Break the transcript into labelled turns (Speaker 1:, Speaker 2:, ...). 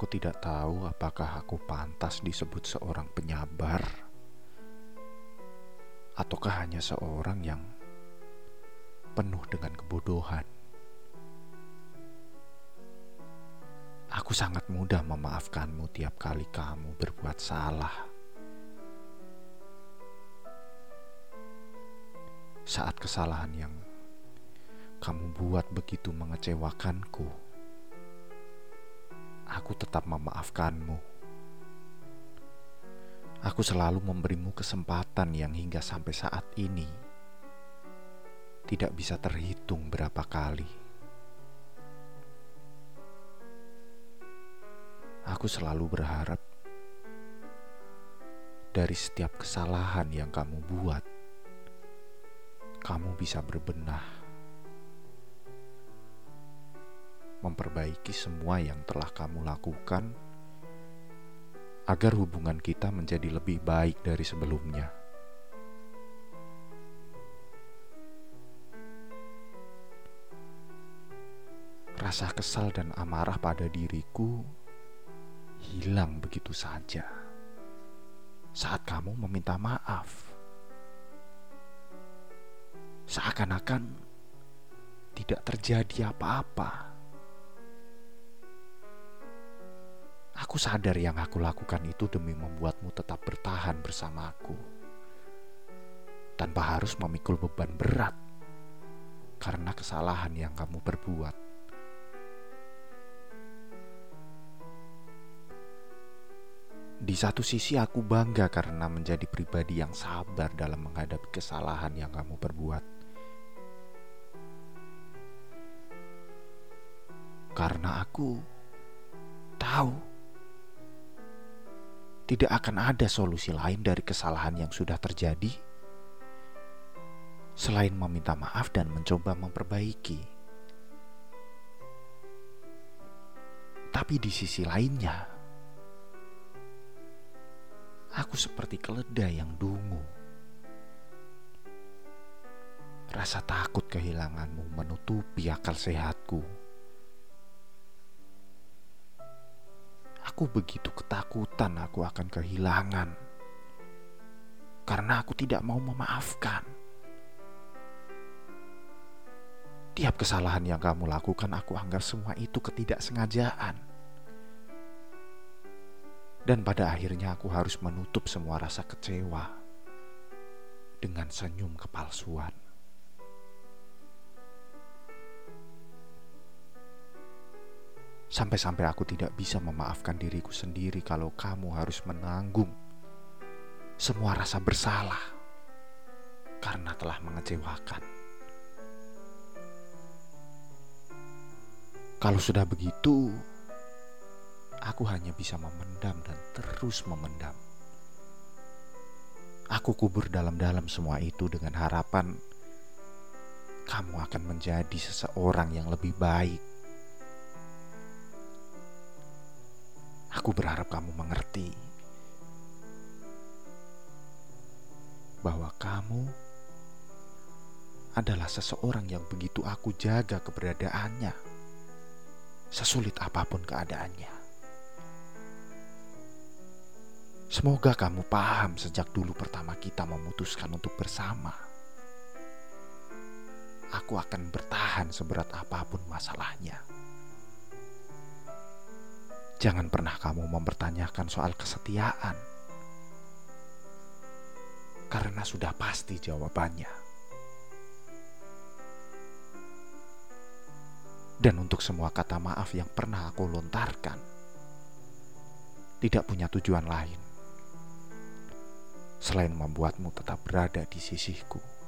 Speaker 1: Aku tidak tahu apakah aku pantas disebut seorang penyabar, ataukah hanya seorang yang penuh dengan kebodohan. Aku sangat mudah memaafkanmu tiap kali kamu berbuat salah. Saat kesalahan yang kamu buat begitu mengecewakanku, aku tetap memaafkanmu. Aku selalu memberimu kesempatan yang hingga sampai saat ini tidak bisa terhitung berapa kali. Aku selalu berharap dari setiap kesalahan yang kamu buat, kamu bisa berbenah memperbaiki semua yang telah kamu lakukan agar hubungan kita menjadi lebih baik dari sebelumnya. Rasa kesal dan amarah pada diriku hilang begitu saja saat kamu meminta maaf. Seakan-akan tidak terjadi apa-apa. Aku sadar yang aku lakukan itu demi membuatmu tetap bertahan bersamaku. Tanpa harus memikul beban berat karena kesalahan yang kamu perbuat. Di satu sisi aku bangga karena menjadi pribadi yang sabar dalam menghadapi kesalahan yang kamu perbuat. Karena aku tahu tidak akan ada solusi lain dari kesalahan yang sudah terjadi selain meminta maaf dan mencoba memperbaiki. Tapi di sisi lainnya, aku seperti keledai yang dungu. Rasa takut kehilanganmu menutupi akal sehatku. Aku begitu ketakutan aku akan kehilangan karena aku tidak mau memaafkan. Tiap kesalahan yang kamu lakukan, aku anggap semua itu ketidaksengajaan. Dan pada akhirnya aku harus menutup semua rasa kecewa dengan senyum kepalsuan. Sampai-sampai aku tidak bisa memaafkan diriku sendiri kalau kamu harus menanggung semua rasa bersalah karena telah mengecewakan. Kalau sudah begitu, aku hanya bisa memendam dan terus memendam. Aku kubur dalam-dalam semua itu dengan harapan kamu akan menjadi seseorang yang lebih baik Aku berharap kamu mengerti bahwa kamu adalah seseorang yang begitu aku jaga keberadaannya, sesulit apa pun keadaannya. Semoga kamu paham sejak dulu pertama kita memutuskan untuk bersama. Aku akan bertahan seberat apa pun masalahnya. Jangan pernah kamu mempertanyakan soal kesetiaan, karena sudah pasti jawabannya. Dan untuk semua kata maaf yang pernah aku lontarkan, tidak punya tujuan lain selain membuatmu tetap berada di sisiku.